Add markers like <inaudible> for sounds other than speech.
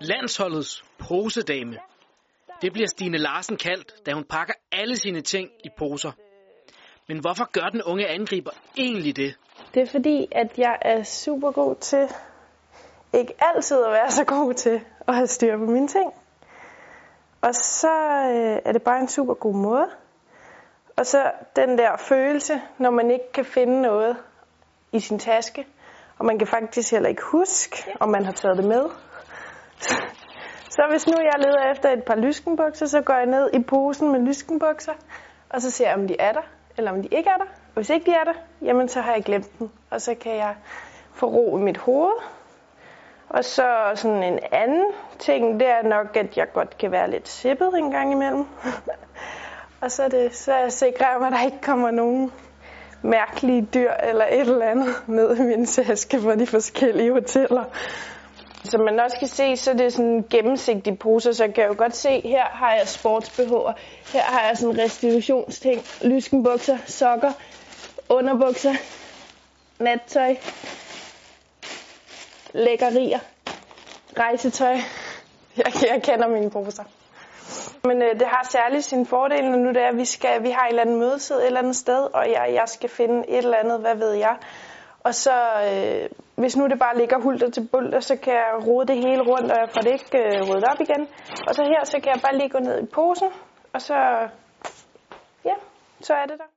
Landsholdets posedame. Det bliver Stine Larsen kaldt, da hun pakker alle sine ting i poser. Men hvorfor gør den unge angriber egentlig det? Det er fordi, at jeg er super god til ikke altid at være så god til at have styr på mine ting. Og så øh, er det bare en super god måde. Og så den der følelse, når man ikke kan finde noget i sin taske, og man kan faktisk heller ikke huske, om man har taget det med. Så hvis nu jeg leder efter et par lyskenbukser, så går jeg ned i posen med lyskenbukser, og så ser jeg, om de er der, eller om de ikke er der. Og hvis ikke de er der, jamen så har jeg glemt dem, og så kan jeg få ro i mit hoved. Og så sådan en anden ting, det er nok, at jeg godt kan være lidt sippet en gang imellem. <laughs> og så, er det, så jeg sikrer jeg mig, at der ikke kommer nogen mærkelige dyr eller et eller andet ned i min taske fra de forskellige hoteller. Som man også kan se, så er det sådan en gennemsigtig pose, så kan jeg jo godt se, her har jeg sportsbehår, her har jeg sådan restitutionsting, lyskenbukser, sokker, underbukser, nattøj, lækkerier, rejsetøj. Jeg, jeg kender mine poser. Men øh, det har særligt sin fordel, når nu det er, at vi, skal, vi har et eller andet mødesid et eller andet sted, og jeg, jeg skal finde et eller andet, hvad ved jeg. Og så, øh, hvis nu det bare ligger hulter til bulter, så kan jeg rode det hele rundt, og jeg får det ikke øh, rodet op igen. Og så her, så kan jeg bare lige gå ned i posen, og så, ja, så er det der.